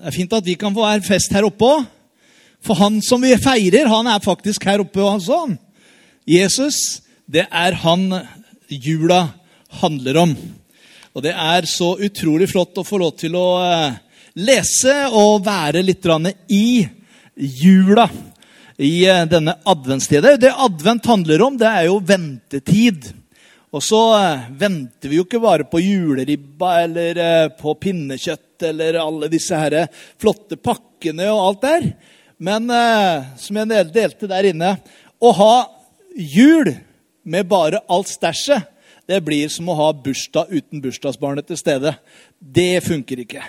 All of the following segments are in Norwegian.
Det er fint at vi kan få være fest her oppe òg. For han som vi feirer, han er faktisk her oppe også. Jesus, det er han jula handler om. Og det er så utrolig flott å få lov til å eh, lese og være litt i jula i eh, denne adventstida. Det advent handler om, det er jo ventetid. Og så eh, venter vi jo ikke bare på juleribba eller på pinnekjøtt eller alle disse her flotte pakkene og alt der. Men eh, som jeg delte der inne Å ha jul med bare alt stæsjet, det blir som å ha bursdag uten bursdagsbarnet til stede. Det funker ikke.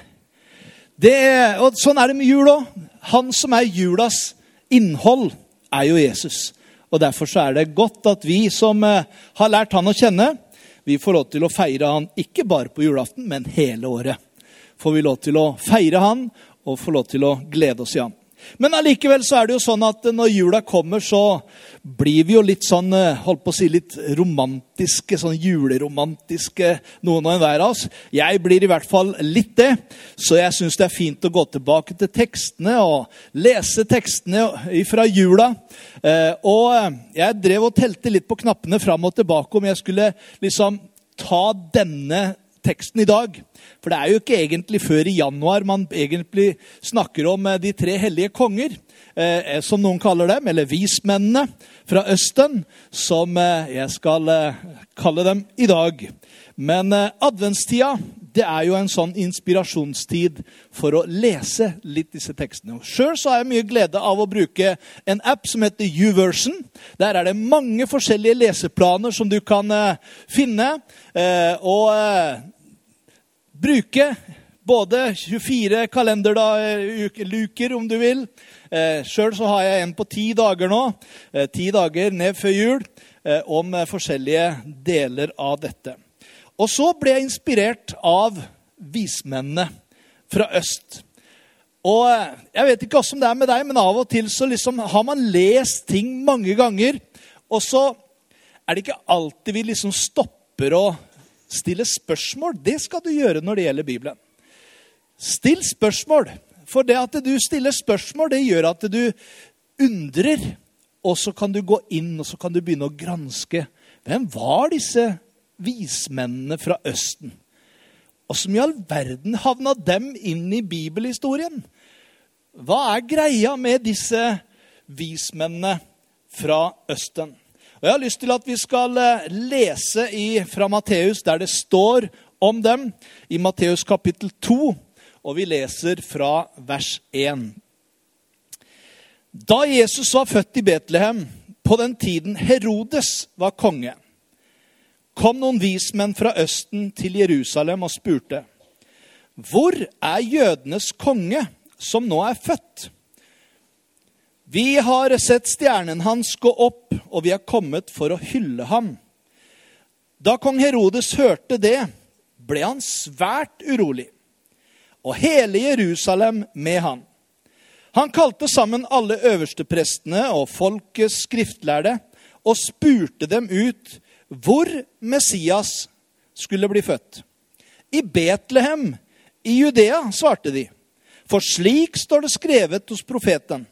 Det, og Sånn er det med jul òg. Han som er julas innhold, er jo Jesus. Og Derfor så er det godt at vi som eh, har lært han å kjenne, vi får lov til å feire han ikke bare på julaften, men hele året får vi lov til å feire han og få lov til å glede oss i han. Men allikevel så er det jo sånn at når jula kommer, så blir vi jo litt sånn eh, holdt på å si litt romantiske, sånn juleromantiske, noen og enhver av oss. Jeg blir i hvert fall litt det. Så jeg syns det er fint å gå tilbake til tekstene og lese tekstene fra jula. Eh, og eh, jeg drev og telte litt på knappene fram og tilbake om jeg skulle liksom ta denne teksten i dag. For det er jo ikke egentlig før i januar man egentlig snakker om eh, de tre hellige konger, eh, eh, som noen kaller dem, eller vismennene fra Østen, som eh, jeg skal eh, kalle dem i dag. Men eh, adventstida det er jo en sånn inspirasjonstid for å lese litt disse tekstene. Sjøl har jeg mye glede av å bruke en app som heter YouVersion. Der er det mange forskjellige leseplaner som du kan finne. og bruke både 24 kalenderluker, om du vil. Eh, Sjøl har jeg en på ti dager nå. Eh, ti dager ned før jul. Eh, om eh, forskjellige deler av dette. Og så ble jeg inspirert av vismennene fra øst. Og Jeg vet ikke åssen det er med deg, men av og til så liksom har man lest ting mange ganger. Og så er det ikke alltid vi liksom stopper og Stille spørsmål, det skal du gjøre når det gjelder Bibelen. Still spørsmål. For det at du stiller spørsmål, det gjør at du undrer. Og så kan du gå inn og så kan du begynne å granske. Hvem var disse vismennene fra Østen? Som i all verden havna dem inn i bibelhistorien? Hva er greia med disse vismennene fra Østen? Og Jeg har lyst til at vi skal eh, lese i, fra Matteus, der det står om dem, i Matteus kapittel 2, og vi leser fra vers 1. Da Jesus var født i Betlehem, på den tiden Herodes var konge, kom noen vismenn fra Østen til Jerusalem og spurte, Hvor er jødenes konge, som nå er født? Vi har sett stjernen hans gå opp, og vi har kommet for å hylle ham. Da kong Herodes hørte det, ble han svært urolig, og hele Jerusalem med han. Han kalte sammen alle øversteprestene og folkets skriftlærde og spurte dem ut hvor Messias skulle bli født. I Betlehem i Judea, svarte de, for slik står det skrevet hos profeten.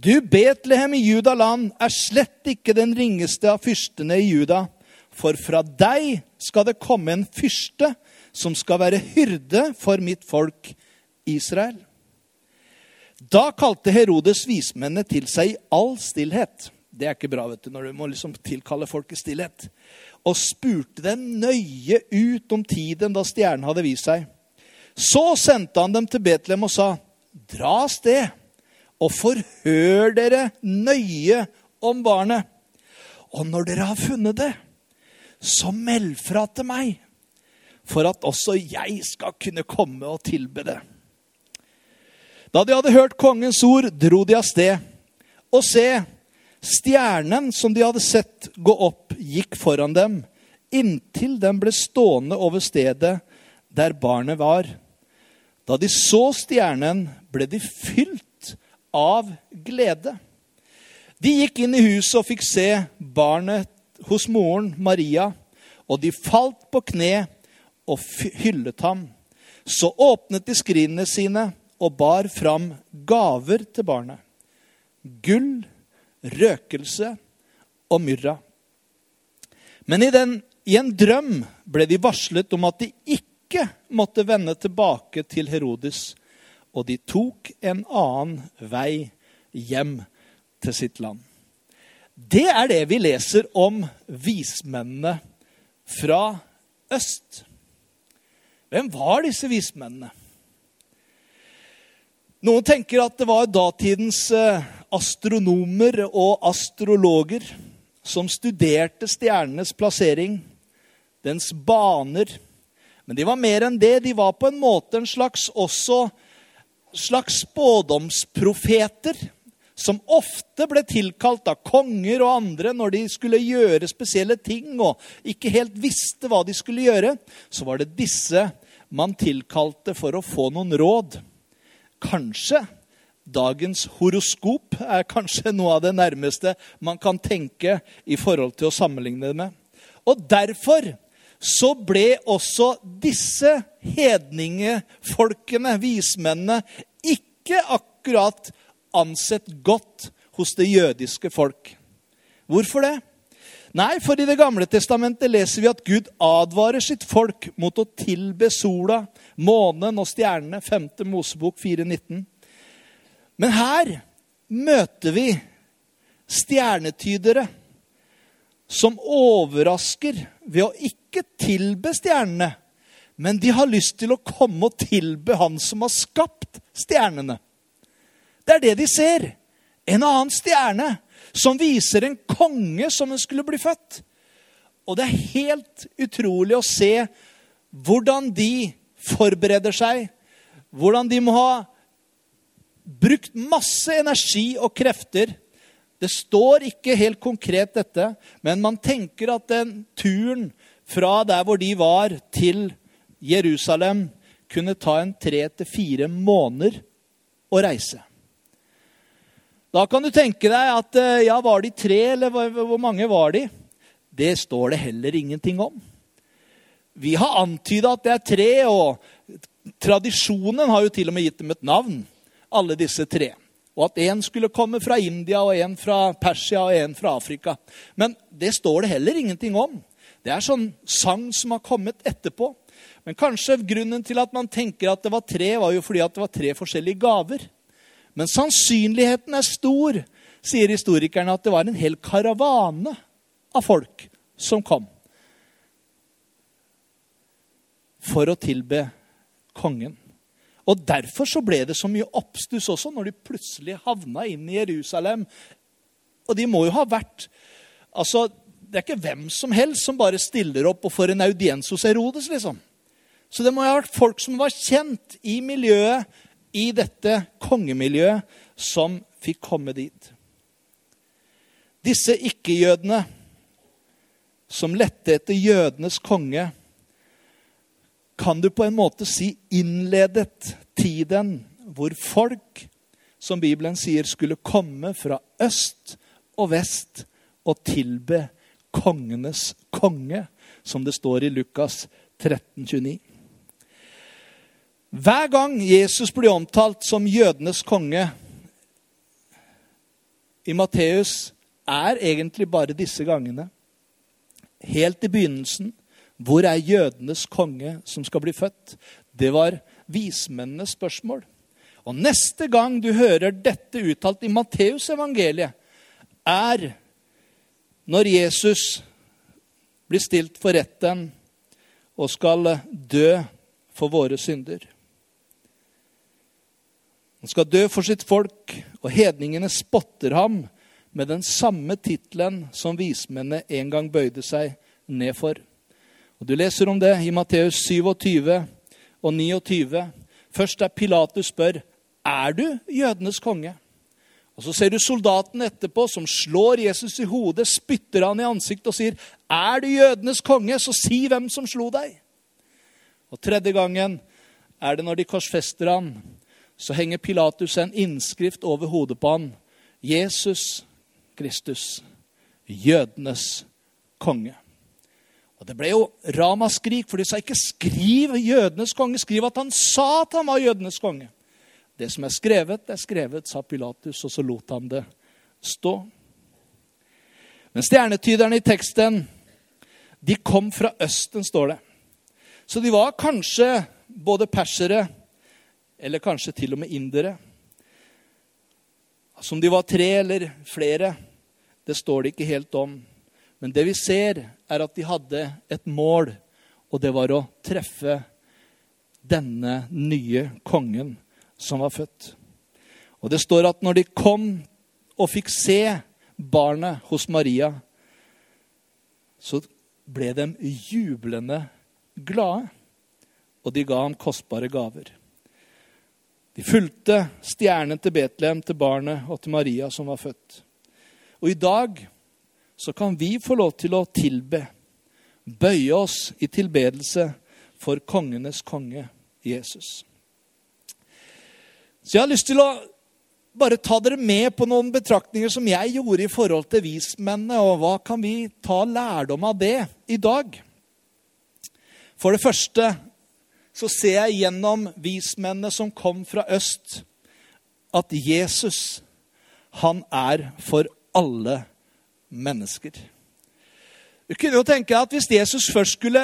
Du, Betlehem i Judaland, er slett ikke den ringeste av fyrstene i Juda. For fra deg skal det komme en fyrste som skal være hyrde for mitt folk Israel. Da kalte Herodes vismennene til seg i all stillhet. Det er ikke bra vet du, når du må liksom tilkalle folk i stillhet. Og spurte dem nøye ut om tiden da stjernen hadde vist seg. Så sendte han dem til Betlehem og sa, dra av sted og forhør dere nøye om barnet. Og når dere har funnet det, så meld fra til meg, for at også jeg skal kunne komme og tilbe det. Da de hadde hørt kongens ord, dro de av sted. Og se, stjernen som de hadde sett gå opp, gikk foran dem, inntil den ble stående over stedet der barnet var. Da de så stjernen, ble de fylt av glede. De gikk inn i huset og fikk se barnet hos moren Maria, og de falt på kne og hyllet ham. Så åpnet de skrinene sine og bar fram gaver til barnet. Gull, røkelse og myrra. Men i, den, i en drøm ble de varslet om at de ikke måtte vende tilbake til Herodes, og de tok en annen vei hjem til sitt land. Det er det vi leser om vismennene fra øst. Hvem var disse vismennene? Noen tenker at det var datidens eh, astronomer og astrologer som studerte stjernenes plassering, dens baner. Men de var mer enn det. De var på en måte en slags, også slags spådomsprofeter. Som ofte ble tilkalt av konger og andre når de skulle gjøre spesielle ting og ikke helt visste hva de skulle gjøre. Så var det disse man tilkalte for å få noen råd. Kanskje dagens horoskop er kanskje noe av det nærmeste man kan tenke i forhold til å sammenligne det med. Og derfor så ble også disse hedningefolkene, vismennene, ikke akkurat ansett godt hos det jødiske folk. Hvorfor det? Nei, for i Det gamle testamentet leser vi at Gud advarer sitt folk mot å tilbe sola, månen og stjernene. 5. Mosebok 4,19. Men her møter vi stjernetydere som overrasker ved å ikke tilbe stjernene, men de har lyst til å komme og tilbe Han som har skapt stjernene. Det er det de ser. En annen stjerne som viser en konge som skulle bli født. Og det er helt utrolig å se hvordan de forbereder seg. Hvordan de må ha brukt masse energi og krefter. Det står ikke helt konkret dette, men man tenker at den turen fra der hvor de var, til Jerusalem kunne ta en tre til fire måneder å reise. Da kan du tenke deg at eh, ja, var de tre, eller hvor mange var de? Det står det heller ingenting om. Vi har antyda at det er tre, og tradisjonen har jo til og med gitt dem et navn, alle disse tre. Og at én skulle komme fra India, og én fra Persia og én fra Afrika. Men det står det heller ingenting om. Det er sånn sang som har kommet etterpå. Men kanskje grunnen til at man tenker at det var tre, var jo fordi at det var tre forskjellige gaver. Men sannsynligheten er stor, sier historikerne, at det var en hel karavane av folk som kom for å tilbe kongen. Og Derfor så ble det så mye oppstuss også når de plutselig havna inn i Jerusalem. Og de må jo ha vært altså, Det er ikke hvem som helst som bare stiller opp og får en audiens hos Herodes. liksom. Så det må ha vært folk som var kjent i miljøet, i dette kongemiljøet som fikk komme dit. Disse ikke-jødene som lette etter jødenes konge, kan du på en måte si innledet tiden hvor folk, som Bibelen sier, skulle komme fra øst og vest og tilbe kongenes konge, som det står i Lukas 13, 29. Hver gang Jesus blir omtalt som jødenes konge i Matteus, er egentlig bare disse gangene. Helt i begynnelsen. Hvor er jødenes konge som skal bli født? Det var vismennenes spørsmål. Og neste gang du hører dette uttalt i Matteusevangeliet, er når Jesus blir stilt for retten og skal dø for våre synder. Han skal dø for sitt folk, og hedningene spotter ham med den samme tittelen som vismennene en gang bøyde seg ned for. Og Du leser om det i Matteus 27 og 29. Først der Pilatus spør er du jødenes konge? Og Så ser du soldaten etterpå som slår Jesus i hodet, spytter han i ansiktet og sier, er du jødenes konge, så si hvem som slo deg. Og tredje gangen er det når de korsfester han, så henger Pilatus en innskrift over hodet på han. Jesus Kristus, jødenes konge. Og Det ble jo ramaskrik, for de sa ikke 'skriv jødenes konge', skriv at han sa at han var jødenes konge. Det som er skrevet, er skrevet, sa Pilatus, og så lot han det stå. Men stjernetyderne i teksten, de kom fra Østen, står det. Så de var kanskje både persere, eller kanskje til og med indere. Som de var tre eller flere, det står det ikke helt om. Men det vi ser, er at de hadde et mål, og det var å treffe denne nye kongen som var født. Og det står at når de kom og fikk se barnet hos Maria, så ble de jublende glade, og de ga ham kostbare gaver. De fulgte stjernen til Betlehem, til barnet og til Maria som var født. Og i dag så kan vi få lov til å tilbe, bøye oss i tilbedelse for kongenes konge, Jesus. Så jeg har lyst til å bare ta dere med på noen betraktninger som jeg gjorde i forhold til vismennene, og hva kan vi ta lærdom av det i dag? For det første så ser jeg gjennom vismennene som kom fra øst, at Jesus, han er for alle mennesker. Du kunne jo tenke at Hvis Jesus først skulle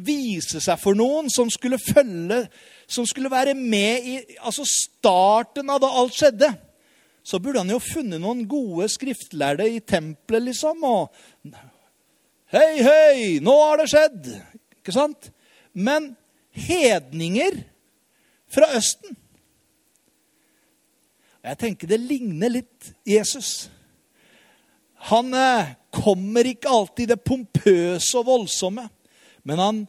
vise seg for noen som skulle følge, som skulle være med i altså starten av da alt skjedde, så burde han jo funnet noen gode skriftlærde i tempelet, liksom. Og Hei, hei, nå har det skjedd! Ikke sant? Men hedninger fra Østen Jeg tenker det ligner litt Jesus. Han eh, kommer ikke alltid i det pompøse og voldsomme, men han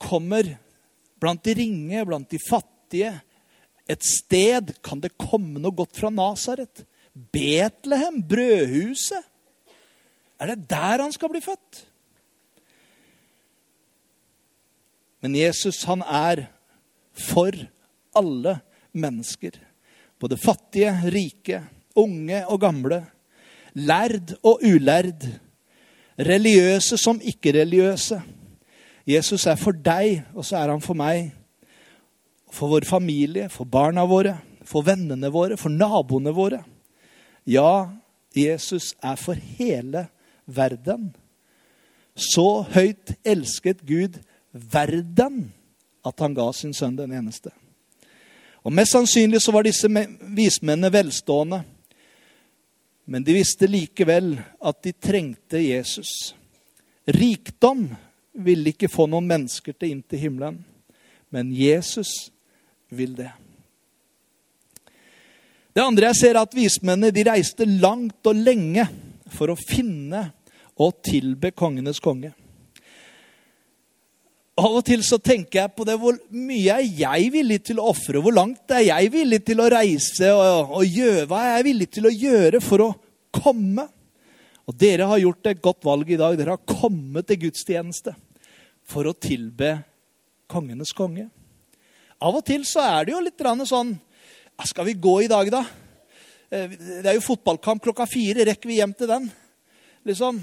kommer blant de ringe, blant de fattige. Et sted kan det komme noe godt fra Nasaret. Betlehem, brødhuset. Er det der han skal bli født? Men Jesus, han er for alle mennesker. Både fattige, rike, unge og gamle lærd og ulærd, religiøse som ikke-religiøse. Jesus er for deg, og så er han for meg. For vår familie, for barna våre, for vennene våre, for naboene våre. Ja, Jesus er for hele verden. Så høyt elsket Gud verden at han ga sin sønn den eneste. Og Mest sannsynlig så var disse vismennene velstående. Men de visste likevel at de trengte Jesus. Rikdom ville ikke få noen mennesker til inn til himmelen, men Jesus vil det. Det andre jeg ser, er at vismennene de reiste langt og lenge for å finne og tilbe kongenes konge. Av og til så tenker jeg på det, hvor mye er jeg villig til å ofre? Hvor langt er jeg villig til å reise og, og gjøre? Hva er jeg villig til å gjøre for å komme? Og dere har gjort et godt valg i dag. Dere har kommet til gudstjeneste for å tilbe kongenes konge. Av og til så er det jo litt sånn Skal vi gå i dag, da? Eh, det er jo fotballkamp klokka fire. Rekker vi hjem til den? Liksom,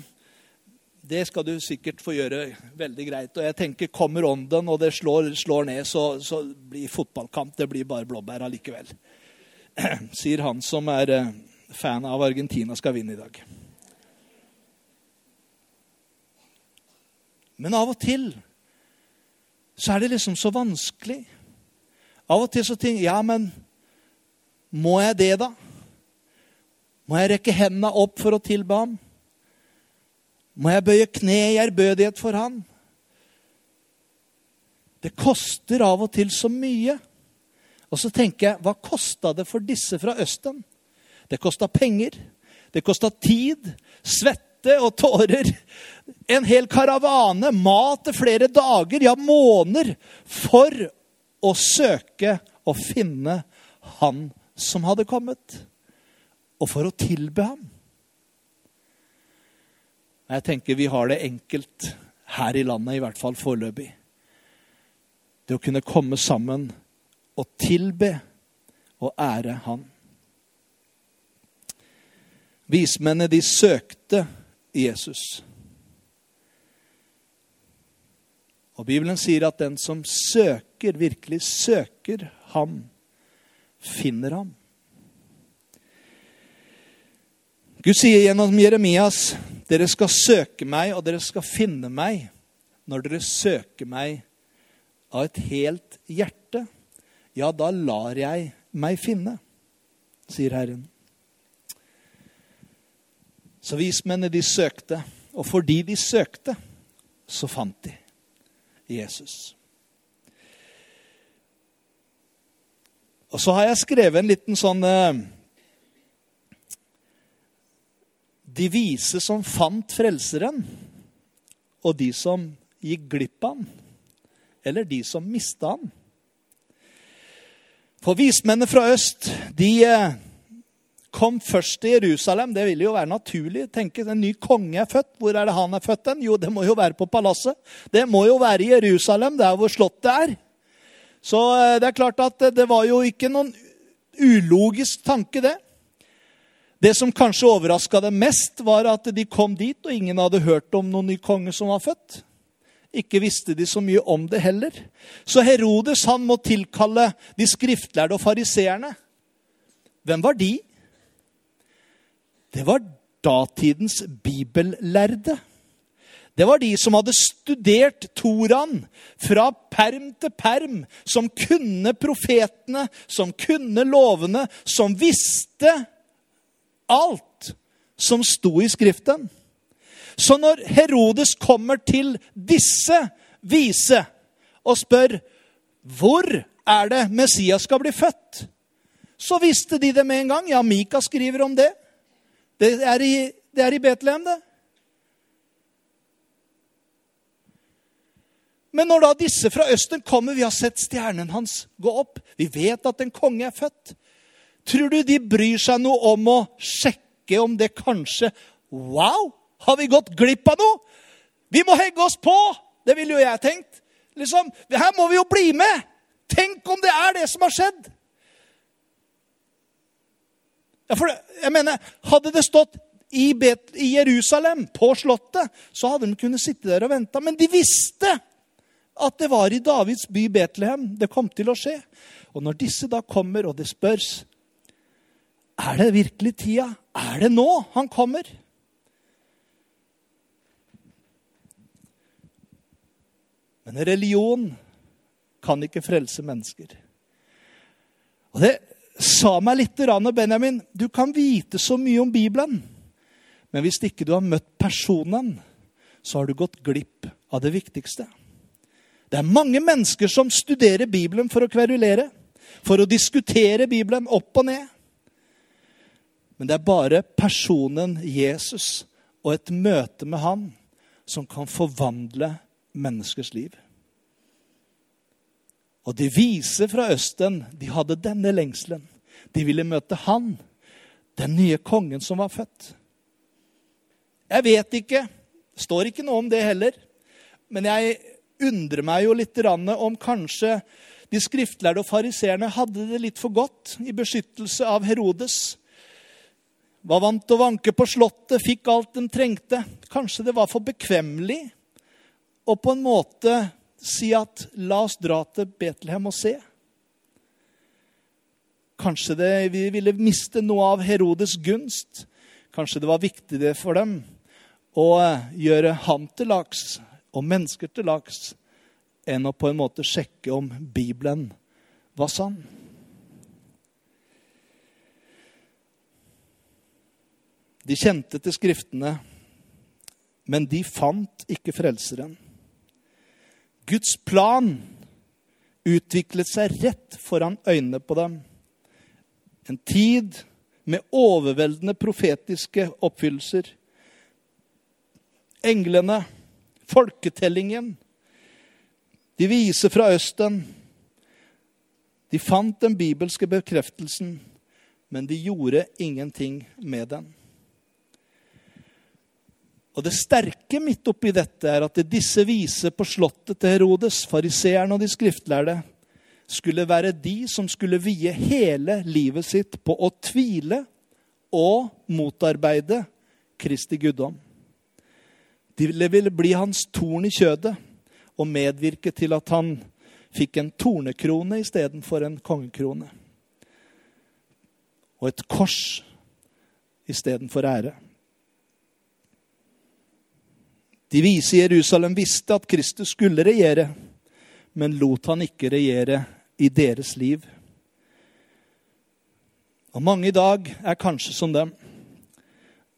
det skal du sikkert få gjøre veldig greit. Og jeg tenker, kommer ånden, og det slår, slår ned, så, så, blir fotballkamp det blir bare blåbær allikevel. Sier han som er eh, fan av Argentina skal vinne i dag. Men av og til så er det liksom så vanskelig. Av og til så tenker jeg ja, men må jeg det, da? Må jeg rekke hendene opp for å tilbe ham? Må jeg bøye kne i ærbødighet for han? Det koster av og til så mye. Og så tenker jeg, hva kosta det for disse fra Østen? Det kosta penger. Det kosta tid, svette og tårer. En hel karavane, mat til flere dager, ja måneder, for å søke og finne han som hadde kommet, og for å tilbe ham. Jeg tenker vi har det enkelt her i landet, i hvert fall foreløpig. Det å kunne komme sammen og tilbe og ære Han. Vismennene, de søkte Jesus. Og Bibelen sier at den som søker, virkelig søker ham, finner ham. Gud sier gjennom Jeremias, dere skal søke meg, og dere skal finne meg når dere søker meg av et helt hjerte. Ja, da lar jeg meg finne, sier Herren. Så vismennene de søkte, og fordi de søkte, så fant de Jesus. Og så har jeg skrevet en liten sånn eh, De vise som fant Frelseren, og de som gikk glipp av han. Eller de som mista han. For vismennene fra øst, de eh, kom først til Jerusalem. Det ville jo være naturlig. Tenke, En ny konge er født. Hvor er det han er født? Den? Jo, det må jo være på palasset. Det må jo være i Jerusalem, der hvor slottet er. Så eh, det er klart at det var jo ikke noen ulogisk tanke, det. Det som kanskje overraska dem mest, var at de kom dit, og ingen hadde hørt om noen ny konge som var født. Ikke visste de så mye om det heller. Så Herodes han må tilkalle de skriftlærde og fariseerne. Hvem var de? det var datidens bibellærde. Det var de som hadde studert Toraen fra perm til perm, som kunne profetene, som kunne lovene, som visste alt som sto i Skriften. Så når Herodes kommer til disse vise og spør hvor er det Messias skal bli født, så visste de det med en gang. Ja, Mika skriver om det. Det er i, det er i Betlehem, det. Men når da disse fra Østen kommer, vi har sett stjernen hans gå opp, vi vet at en konge er født, tror du de bryr seg noe om å sjekke om det kanskje Wow! Har vi gått glipp av noe? Vi må hegge oss på! Det ville jo jeg tenkt. Liksom, Her må vi jo bli med! Tenk om det er det som har skjedd! Ja, for jeg mener, Hadde det stått i, Bet i Jerusalem, på Slottet, så hadde de kunnet sitte der og vente. Men de visste at det var i Davids by Betlehem det kom til å skje. Og når disse da kommer, og det spørs Er det virkelig tida? Er det nå han kommer? Men religion kan ikke frelse mennesker. Og det sa meg litt Benjamin, du kan vite så mye om Bibelen, men hvis ikke du har møtt personen, så har du gått glipp av det viktigste. Det er mange mennesker som studerer Bibelen for å kverulere, for å diskutere Bibelen opp og ned. Men det er bare personen Jesus og et møte med han som kan forvandle menneskers liv. Og de vise fra Østen de hadde denne lengselen. De ville møte han, den nye kongen som var født. Jeg vet ikke. Står ikke noe om det heller. Men jeg undrer meg jo litt om kanskje de skriftlærde og fariseerne hadde det litt for godt i beskyttelse av Herodes. Var vant til å vanke på slottet, fikk alt de trengte. Kanskje det var for bekvemmelig å på en måte si at la oss dra til Betlehem og se. Kanskje det, vi ville miste noe av Herodes gunst. Kanskje det var viktig det for dem å gjøre ham til laks og mennesker til laks enn å på en måte sjekke om Bibelen var sann. De kjente til Skriftene, men de fant ikke Frelseren. Guds plan utviklet seg rett foran øynene på dem. En tid med overveldende profetiske oppfyllelser. Englene, folketellingen, de vise fra Østen. De fant den bibelske bekreftelsen, men de gjorde ingenting med den. Og Det sterke midt oppi dette er at disse vise på slottet til Herodes, fariseeren og de skriftlærde, skulle være de som skulle vie hele livet sitt på å tvile og motarbeide Kristi guddom. De ville bli hans torn i kjødet og medvirke til at han fikk en tornekrone istedenfor en kongekrone. Og et kors istedenfor ære. De vise i Jerusalem visste at Kristus skulle regjere, men lot han ikke regjere i deres liv. Og mange i dag er kanskje som dem.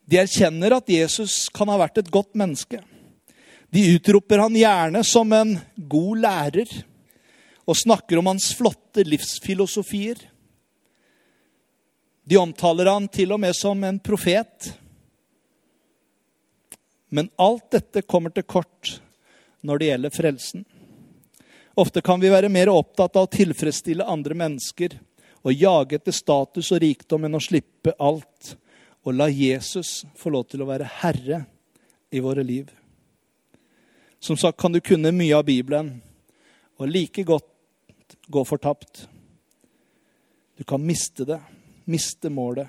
De erkjenner at Jesus kan ha vært et godt menneske. De utroper han gjerne som en god lærer og snakker om hans flotte livsfilosofier. De omtaler han til og med som en profet. Men alt dette kommer til kort når det gjelder frelsen. Ofte kan vi være mer opptatt av å tilfredsstille andre mennesker og jage etter status og rikdom enn å slippe alt og la Jesus få lov til å være herre i våre liv. Som sagt kan du kunne mye av Bibelen og like godt gå fortapt. Du kan miste det, miste målet.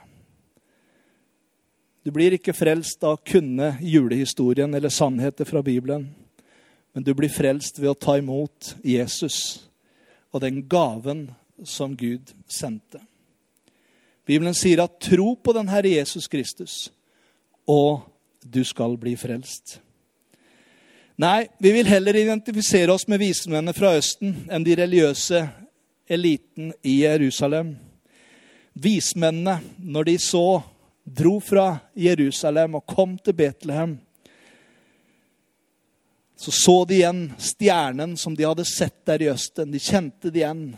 Du blir ikke frelst av å kunne julehistorien eller sannheter fra Bibelen. Men du blir frelst ved å ta imot Jesus og den gaven som Gud sendte. Bibelen sier at tro på den Herre Jesus Kristus, og du skal bli frelst. Nei, vi vil heller identifisere oss med vismennene fra Østen enn de religiøse eliten i Jerusalem. Vismennene, når de så dro fra Jerusalem og kom til Betlehem, så så de igjen stjernen som de hadde sett der i Østen. De kjente det igjen.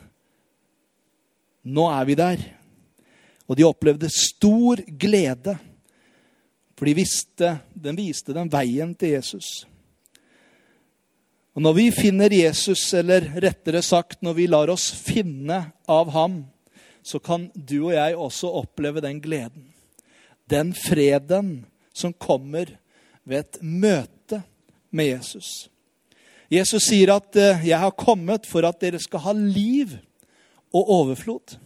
Nå er vi der. Og de opplevde stor glede, for de visste, den viste dem veien til Jesus. Og når vi finner Jesus, eller rettere sagt når vi lar oss finne av ham, så kan du og jeg også oppleve den gleden den freden som kommer ved et møte med Jesus. Jesus sier at eh, 'jeg har kommet for at dere skal ha liv og overflod'.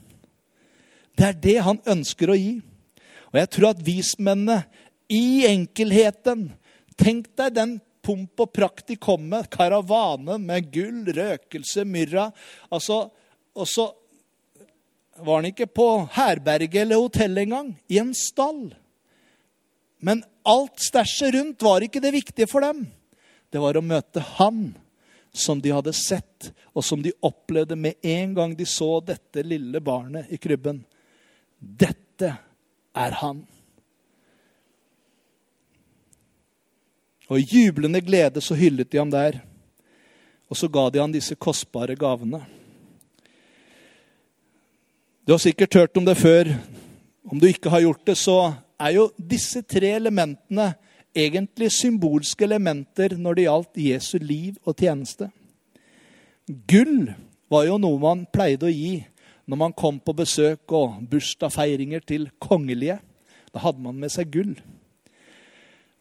Det er det han ønsker å gi. Og jeg tror at vismennene i enkelheten Tenk deg den pomp og prakt de kom med. Karavanen med gull, røkelse, myrra. Altså, og så var han ikke på herberget eller hotell engang. I en stall. Men alt stæsjet rundt var ikke det viktige for dem. Det var å møte han som de hadde sett, og som de opplevde med en gang de så dette lille barnet i krybben. Dette er han. Og i jublende glede så hyllet de ham der. Og så ga de ham disse kostbare gavene. Du har sikkert hørt om det før. Om du ikke har gjort det, så er jo disse tre elementene egentlig symbolske elementer når det gjaldt Jesu liv og tjeneste. Gull var jo noe man pleide å gi når man kom på besøk og bursdagsfeiringer til kongelige. Da hadde man med seg gull.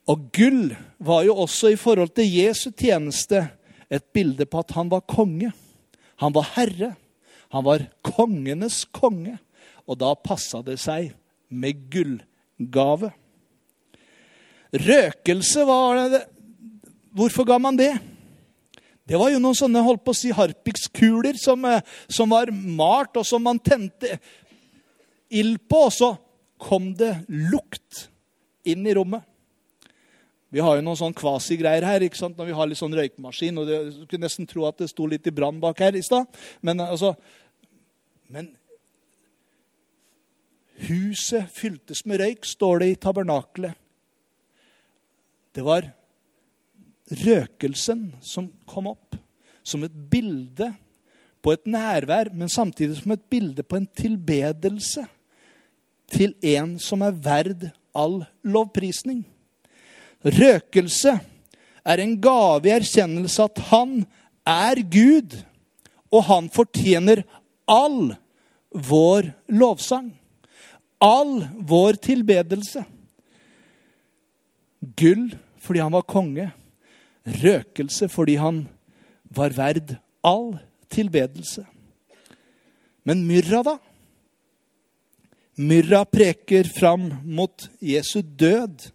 Og gull var jo også i forhold til Jesu tjeneste et bilde på at han var konge. Han var herre. Han var kongenes konge, og da passa det seg med gullgave. Røkelse, var det Hvorfor ga man det? Det var jo noen sånne holdt på å si harpikskuler som, eh, som var malt, og som man tente ild på, og så kom det lukt inn i rommet. Vi har jo noen sånn kvasigreier her ikke sant? når vi har litt sånn røykmaskin. og det, Du kunne nesten tro at det sto litt i brann bak her i stad. Men altså, men huset fyltes med røyk, står det i tabernakelet. Det var røkelsen som kom opp, som et bilde på et nærvær, men samtidig som et bilde på en tilbedelse til en som er verd all lovprisning. Røkelse er en gave i erkjennelse at han er Gud, og han fortjener all vår lovsang. All vår tilbedelse. Gull fordi han var konge. Røkelse fordi han var verd all tilbedelse. Men myrra, da? Myrra preker fram mot Jesu død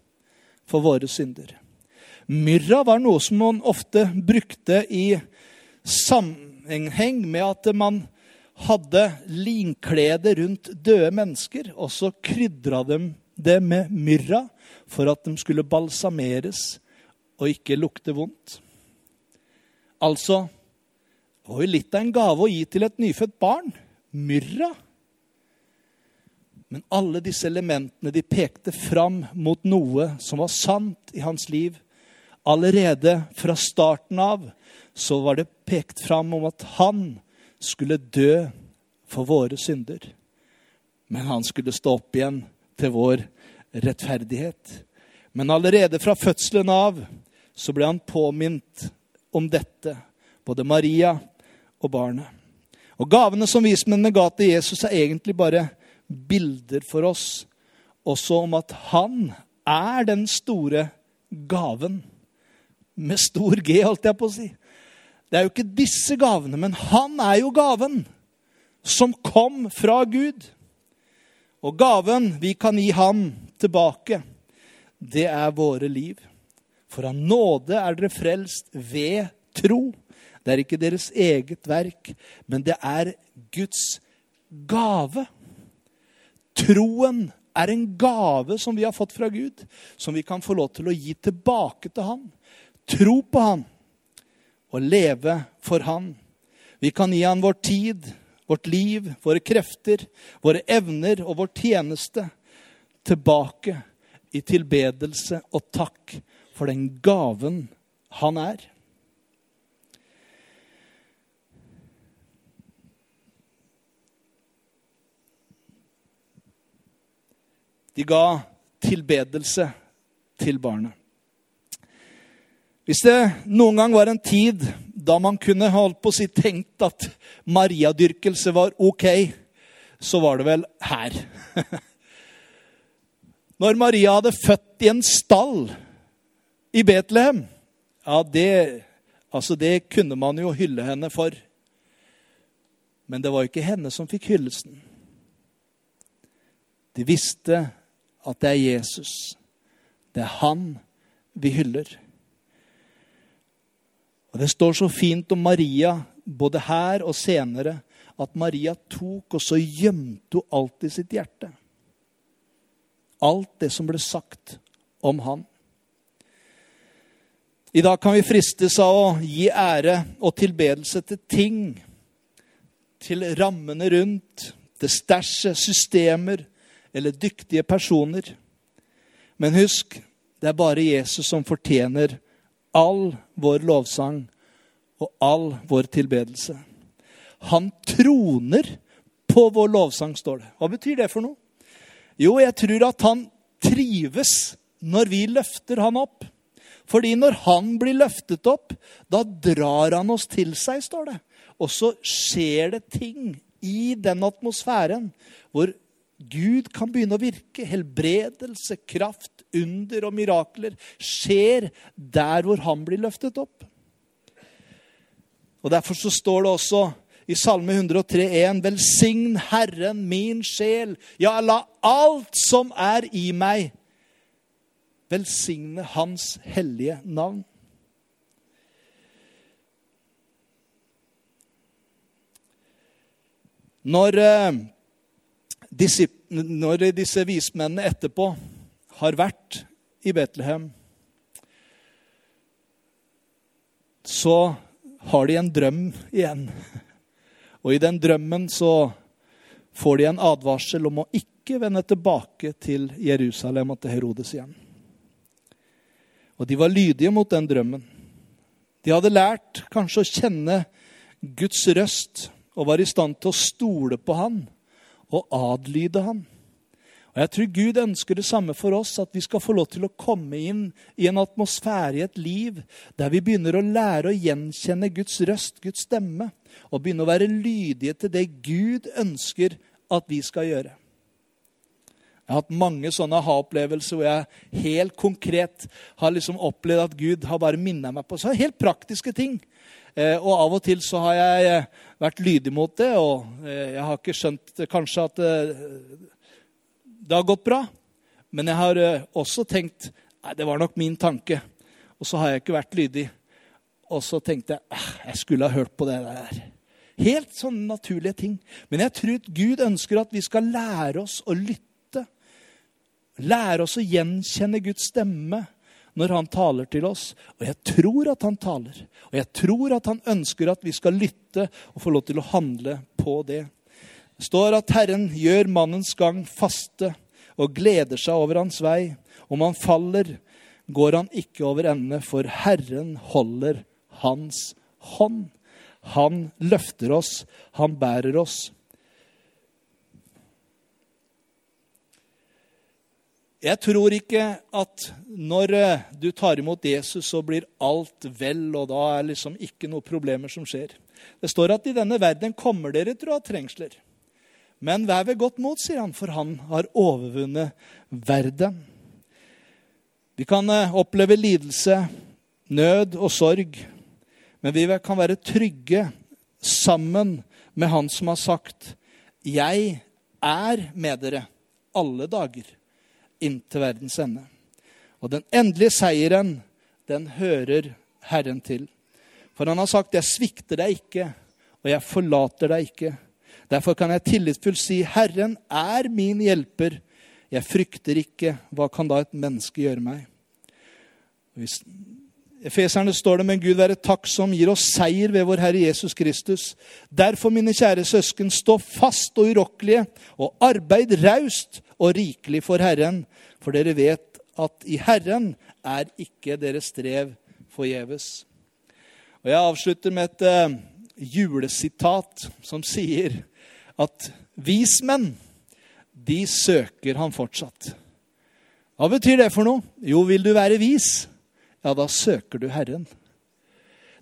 for våre synder. Myrra var noe som man ofte brukte i sammenheng med at man hadde linklede rundt døde mennesker, og så krydra de det med myrra for at de skulle balsameres og ikke lukte vondt. Altså det var jo litt av en gave å gi til et nyfødt barn. Myrra. Men alle disse elementene de pekte fram mot noe som var sant i hans liv. Allerede fra starten av så var det pekt fram om at han skulle dø for våre synder. Men han skulle stå opp igjen til vår rettferdighet. Men allerede fra fødselen av så ble han påminnet om dette, både Maria og barnet. Og Gavene som vismennene ga til Jesus, er egentlig bare bilder for oss også om at han er den store gaven. Med stor G, holdt jeg på å si. Det er jo ikke disse gavene, men han er jo gaven som kom fra Gud. Og gaven vi kan gi ham tilbake, det er våre liv. For av nåde er dere frelst ved tro. Det er ikke deres eget verk, men det er Guds gave. Troen er en gave som vi har fått fra Gud, som vi kan få lov til å gi tilbake til Han. Tro på Han og leve for Han. Vi kan gi Han vår tid, vårt liv, våre krefter, våre evner og vår tjeneste tilbake i tilbedelse og takk for den gaven Han er. De ga tilbedelse til barnet. Hvis det noen gang var en tid da man kunne holdt på å si tenkt at mariadyrkelse var ok, så var det vel her. Når Maria hadde født i en stall i Betlehem, ja, det, altså det kunne man jo hylle henne for. Men det var ikke henne som fikk hyllesten. De visste at det er Jesus. Det er han vi hyller. Og Det står så fint om Maria, både her og senere, at Maria tok og så gjemte hun alt i sitt hjerte. Alt det som ble sagt om han. I dag kan vi fristes av å gi ære og tilbedelse til ting, til rammene rundt, til stæsjet, systemer, eller dyktige personer. Men husk, det er bare Jesus som fortjener all vår lovsang og all vår tilbedelse. Han troner på vår lovsang, står det. Hva betyr det for noe? Jo, jeg tror at han trives når vi løfter han opp. Fordi når han blir løftet opp, da drar han oss til seg, står det. Og så skjer det ting i den atmosfæren hvor Gud kan begynne å virke. Helbredelse, kraft, under og mirakler skjer der hvor han blir løftet opp. Og Derfor så står det også i Salme 103,1.: Velsign Herren min sjel. Ja, la alt som er i meg, velsigne Hans hellige navn. Når eh, når disse vismennene etterpå har vært i Betlehem, så har de en drøm igjen. Og i den drømmen så får de en advarsel om å ikke vende tilbake til Jerusalem og til Herodes igjen. Og de var lydige mot den drømmen. De hadde lært kanskje å kjenne Guds røst og var i stand til å stole på han og adlyde han. Og Jeg tror Gud ønsker det samme for oss, at vi skal få lov til å komme inn i en atmosfære i et liv der vi begynner å lære å gjenkjenne Guds røst, Guds stemme, og begynne å være lydige til det Gud ønsker at vi skal gjøre. Jeg har hatt mange sånne aha-opplevelser hvor jeg helt konkret har liksom opplevd at Gud har bare minnet meg på så helt praktiske ting. Eh, og av og til så har jeg eh, vært lydig mot det, og eh, jeg har ikke skjønt kanskje at det har gått bra. Men jeg har også tenkt nei, det var nok min tanke. Og så har jeg ikke vært lydig. Og så tenkte jeg ah, jeg skulle ha hørt på det der. Helt sånne naturlige ting. Men jeg tror at Gud ønsker at vi skal lære oss å lytte. Lære oss å gjenkjenne Guds stemme når han taler til oss. Og jeg tror at han taler. Og jeg tror at han ønsker at vi skal lytte og få lov til å handle på det. Det står at Herren gjør mannens gang faste og gleder seg over hans vei. Om han faller, går han ikke over ende, for Herren holder hans hånd. Han løfter oss, han bærer oss. Jeg tror ikke at når eh, du tar imot Jesus, så blir alt vel, og da er liksom ikke noen problemer som skjer. Det står at i denne verden kommer dere til å ha trengsler. Men vær ved godt mot, sier han, for han har overvunnet verden. Vi kan eh, oppleve lidelse, nød og sorg, men vi kan være trygge sammen med han som har sagt, 'Jeg er med dere alle dager' inntil verdens ende. Og den endelige seieren, den hører Herren til. For han har sagt, 'Jeg svikter deg ikke, og jeg forlater deg ikke'. Derfor kan jeg tillitsfullt si, 'Herren er min hjelper'. Jeg frykter ikke. Hva kan da et menneske gjøre meg? Hvis Efeserne står det, men Gud være takk som gir oss seier ved vår Herre Jesus Kristus. Derfor, mine kjære søsken, stå fast og urokkelige, og arbeid raust og rikelig for Herren, for dere vet at i Herren er ikke deres strev forgjeves. Og Jeg avslutter med et uh, julesitat som sier at vismenn, de søker han fortsatt. Hva betyr det for noe? Jo, vil du være vis, ja, da søker du Herren.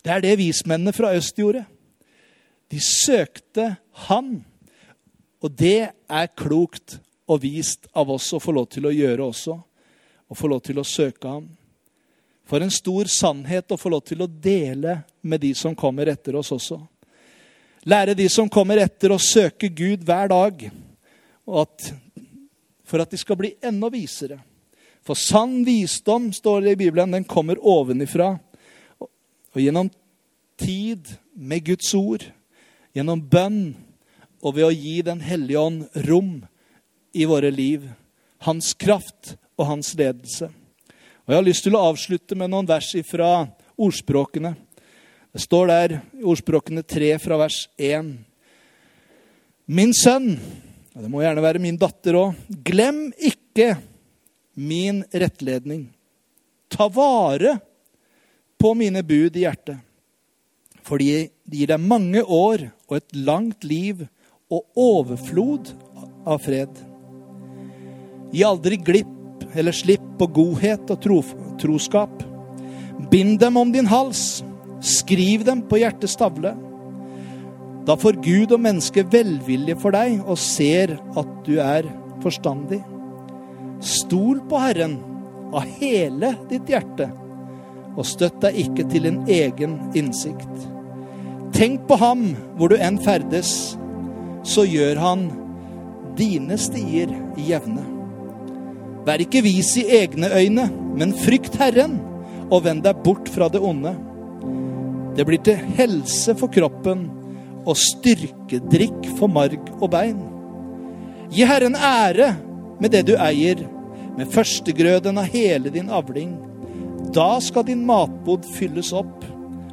Det er det vismennene fra øst gjorde. De søkte Han. Og det er klokt og vist av oss å få lov til å gjøre også. Og få lov til å søke ham. For en stor sannhet å få lov til å dele med de som kommer etter oss også. Lære de som kommer etter, å søke Gud hver dag. At, for at de skal bli enda visere. For sann visdom, står det i Bibelen, den kommer ovenifra. Og gjennom tid med Guds ord, gjennom bønn og ved å gi Den hellige ånd rom i våre liv. Hans kraft og hans ledelse. Og Jeg har lyst til å avslutte med noen vers fra ordspråkene. Det står der i ordspråkene 3 fra vers 1. Min sønn, og det må gjerne være min datter òg, glem ikke min rettledning. Ta vare på mine bud i hjertet, for de gir deg mange år og et langt liv og overflod av fred. Gi aldri glipp eller slipp på godhet og tro, troskap. Bind dem om din hals, skriv dem på hjertets tavle. Da får Gud og mennesket velvilje for deg og ser at du er forstandig. Stol på Herren av hele ditt hjerte, og støtt deg ikke til din egen innsikt. Tenk på ham hvor du enn ferdes, så gjør han dine stier jevne. Vær ikke vis i egne øyne, men frykt Herren, og vend deg bort fra det onde. Det blir til helse for kroppen og styrkedrikk for marg og bein. Gi Herren ære med det du eier, med førstegrøden av hele din avling. Da skal din matbod fylles opp,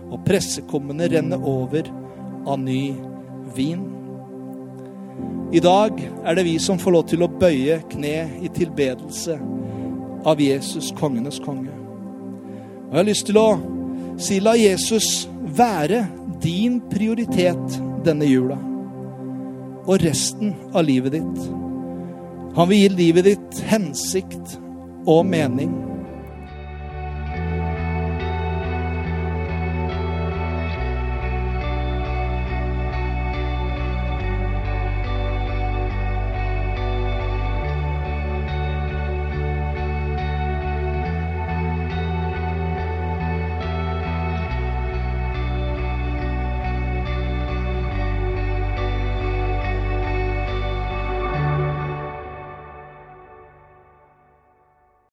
og pressekummene renne over av ny vin. I dag er det vi som får lov til å bøye kne i tilbedelse av Jesus, kongenes konge. Og Jeg har lyst til å si la Jesus være din prioritet denne jula og resten av livet ditt. Han vil gi livet ditt hensikt og mening.